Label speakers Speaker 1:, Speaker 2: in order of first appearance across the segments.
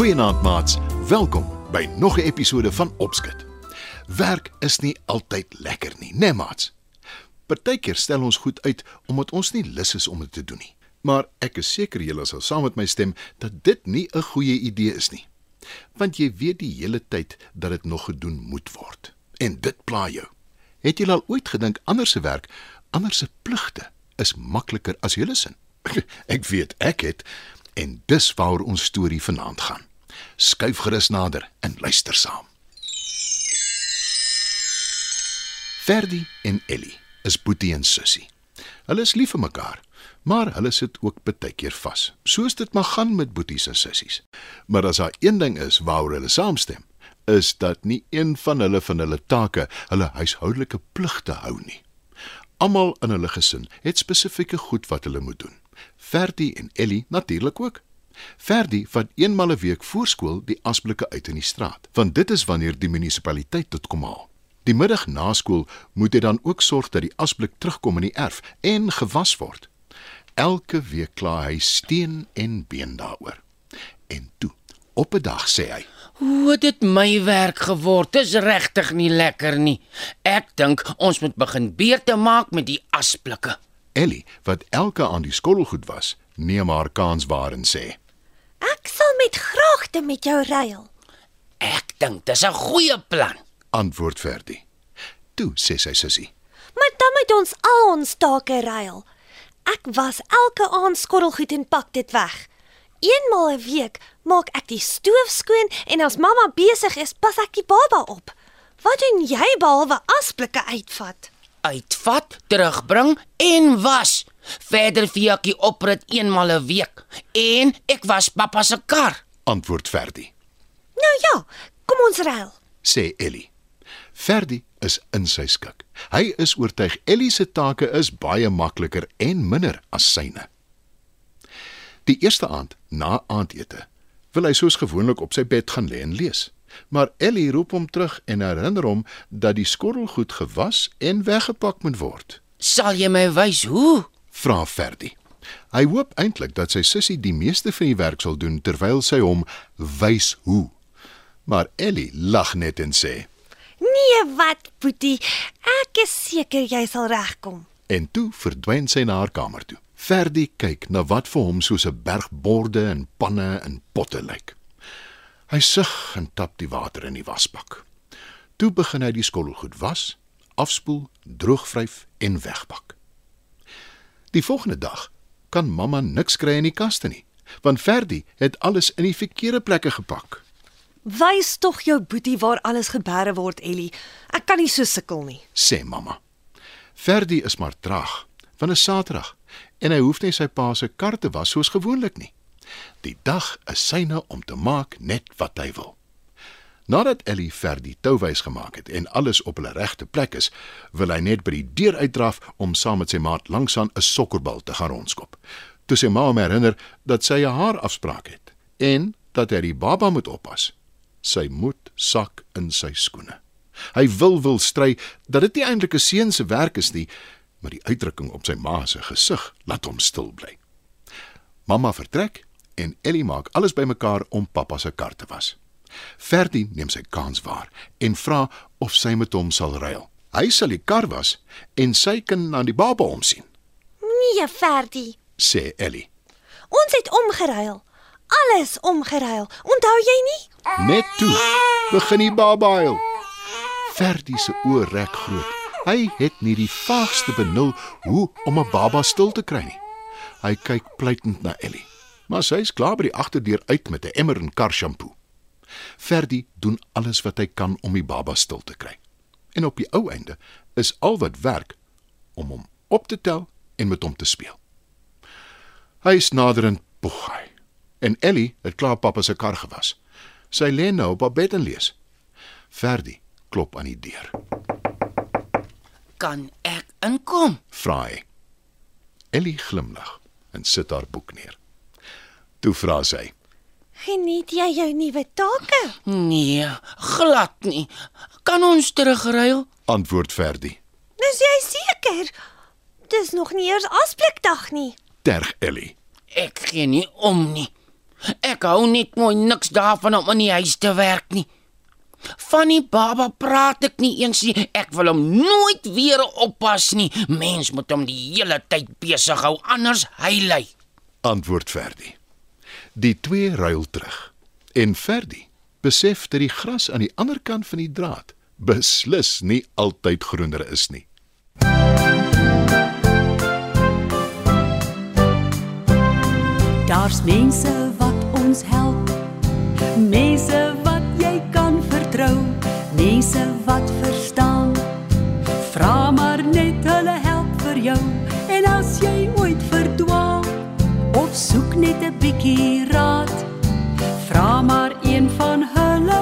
Speaker 1: Goeienaand maats. Welkom by nog 'n episode van Opskud. Werk is nie altyd lekker nie, né nee, maats? Partykeer stel ons goed uit omdat ons nie lus is om dit te doen nie. Maar ek is seker julle sal saam met my stem dat dit nie 'n goeie idee is nie. Want jy weet die hele tyd dat dit nog gedoen moet word. En dit pla jou. Het jy al ooit gedink ander se werk, ander se pligte is makliker as julle sin? ek weet ek het en dis waaroor ons storie vanaand gaan. Skuif gerus nader en luister saam. Ferdi en Ellie is boetie en sussie. Hulle is lief vir mekaar, maar hulle sit ook baie keer vas. Soos dit maar gaan met boeties en sissies. Maar as daar een ding is waaroor hulle saamstem, is dat nie een van hulle van hulle take hulle huishoudelike pligte hou nie. Almal in hulle gesin het spesifieke goed wat hulle moet doen. Ferdi en Ellie natuurlik ook. Ferdi vat eenmal 'n week voor skool die asblikke uit in die straat, want dit is wanneer die munisipaliteit dit kom haal. Die middag na skool moet hy dan ook sorg dat die asblik terugkom in die erf en gewas word. Elke week kla hy steen en been daaroor. En toe, op 'n dag sê hy:
Speaker 2: Hoe het dit my werk geword? Dis regtig nie lekker nie. Ek dink ons moet begin beurte maak met die asblikke.
Speaker 1: Ellie, wat elke aan die skottelgoed was, neem haar kans waar en sê:
Speaker 3: met graagte met jou ruil.
Speaker 2: Ek dink dis 'n goeie plan.
Speaker 1: Antwoord Ferdi. Toe sê sy sussie:
Speaker 3: Maar dan moet ons al ons take ruil. Ek was elke aand skottelgoed en pak dit weg. Eenmal 'n week maak ek die stoof skoon en as mamma besig is, pas ek die baba op. Wat doen jy behalwe asblikke uitvat?
Speaker 2: Uitvat, terugbring en was. Verder viekie oprit eenmal 'n week en ek was pappa se kar.
Speaker 1: Antwoord Ferdi.
Speaker 3: Nou ja, kom ons ruil.
Speaker 1: Sê Ellie. Ferdi is in sy skik. Hy is oortuig Ellie se take is baie makliker en minder as syne. Die eerste aand na aandete wil hy soos gewoonlik op sy bed gaan lê en lees. Maar Ellie roep hom terug en herinner hom dat die skottelgoed gewas en weggepak moet word.
Speaker 2: Sal jy my wys hoe?
Speaker 1: Vra Ferdi. Hy hoop eintlik dat sy sussie die meeste van die werk sal doen terwyl sy hom wys hoe. Maar Ellie lag net en sê:
Speaker 3: Nee, wat, Boetie? Ek is seker jy sal regkom.
Speaker 1: En toe verdwyn sy na haar kamer toe. Ferdi kyk na wat vir hom soos 'n berg borde en panne en potte lyk. Hy sug en tap die water in die wasbak. Toe begin hy die skottelgoed was, afspoel, droogvryf en wegbak. Die volgende dag kan mamma niks kry in die kaste nie, want Ferdi het alles in die verkeerde plekke gepak.
Speaker 4: Wys tog jou boetie waar alles gebeere word, Ellie. Ek kan nie so sukkel nie.
Speaker 1: sê mamma. Ferdi is maar traag, want dit is Saterdag en hy hoef nie sy pa se kar te was soos gewoonlik nie. Die dag is syne om te maak net wat hy wil. Nadat Ellie Ferdi touwys gemaak het en alles op hulle regte plek is, wil hy net by die deur uitdraf om saam met sy maat langsaan 'n sokkerbal te gaan rondskop. Toe sy ma hom herinner dat sy 'n haar afspraak het en dat hy die baba moet oppas. Sy moed sak in sy skoene. Hy wil wil stry dat dit nie eintlik 'n seun se werk is nie, maar die uitdrukking op sy ma se gesig laat hom stil bly. Mamma vertrek en Ellie maak alles bymekaar om pappa se kar te was. Ferdi neem sy kans waar en vra of sy met hom sal ruil. Hy sal die kar was en sy kan na die baba omsien,
Speaker 3: Nee, Ferdi.
Speaker 1: sê Ellie.
Speaker 3: Ons het omgeruil. Alles omgeruil. Onthou jy nie?
Speaker 1: Net toe begin die baba huil. Ferdi se oë rek groot. Hy het nie die vaagste benul hoe om 'n baba stil te kry nie. Hy kyk pleitend na Ellie, maar sy is klaar by die agterdeur uit met 'n emmer en kar shampoo. Ferdi doen alles wat hy kan om die baba stil te kry. En op die ou einde is al wat werk om hom op te tel en met hom te speel. Hy is naderend poeg hy. En Ellie het klaar pappa se kar gewas. Sy lê nou op haar bed en lees. Ferdi klop aan die deur.
Speaker 2: Kan ek inkom?
Speaker 1: Vra hy. Ellie glimlag en sit haar boek neer. Toe vra sy:
Speaker 3: Geniet jy jou nuwe take?
Speaker 2: Nee, glad nie. Kan ons terugruil?
Speaker 1: Antwoord Ferdi.
Speaker 3: Dis jy seker? Dis nog nie eers asblikdag nie.
Speaker 1: Terg Ellie.
Speaker 2: Ek gee nie om nie. Ek hou net mooi niks daarvan om in die huis te werk nie. Van die baba praat ek nie eens nie. Ek wil hom nooit weer oppas nie. Mens moet hom die hele tyd besig hou anders hy lei.
Speaker 1: Antwoord Ferdi. Die twee ruil terug. En Ferdi besef dat die gras aan die ander kant van die draad beslis nie altyd groener is nie.
Speaker 5: Daar's mense wat ons help. Mense wat jy kan vertrou. Mense wat verstaan. Net 'n bietjie raad, vra maar een van hulle.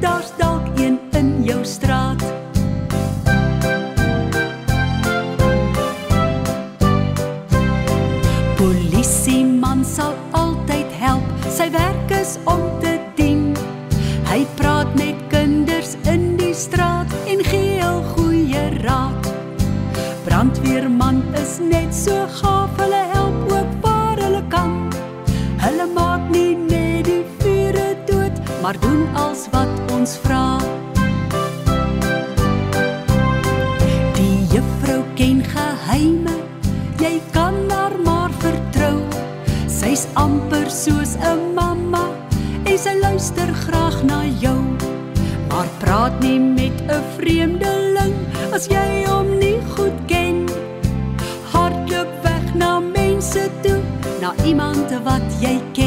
Speaker 5: Daar's dalk een in jou straat. Polisieman sal altyd help. Sy werk is om te dien. Hy praat met kinders in die straat en gee hul goeie raad. Brandweerman is net so gaaf, hulle maar doen als wat ons vra. Die juffrou ken geheime, jy kan haar maar vertrou. Sy's amper soos 'n mamma en sy luister graag na jou. Maar praat nie met 'n vreemdeling as jy hom nie goed ken. Hardloop weg na mense toe, na iemand wat jy ken.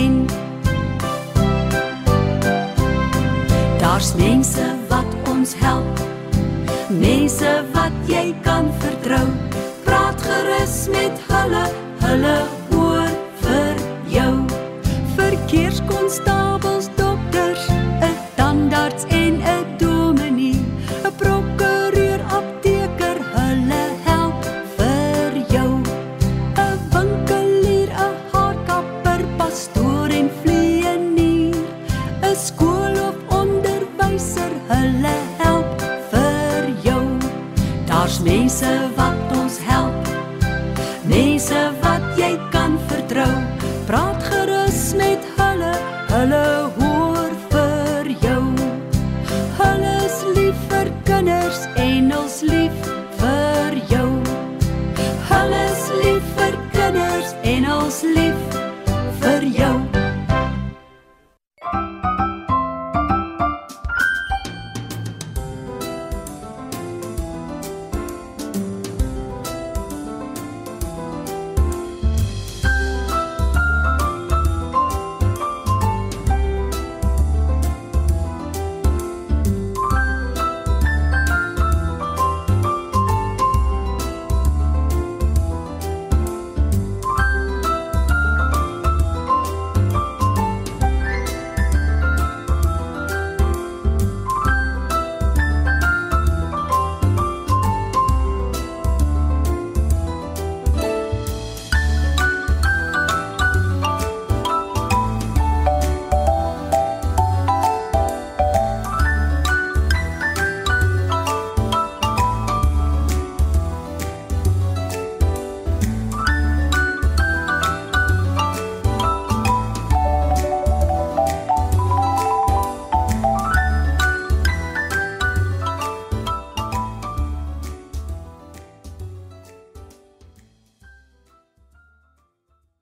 Speaker 5: Mense wat ons help. Mense wat jy kan vertrou. Praat gerus met hulle, hulle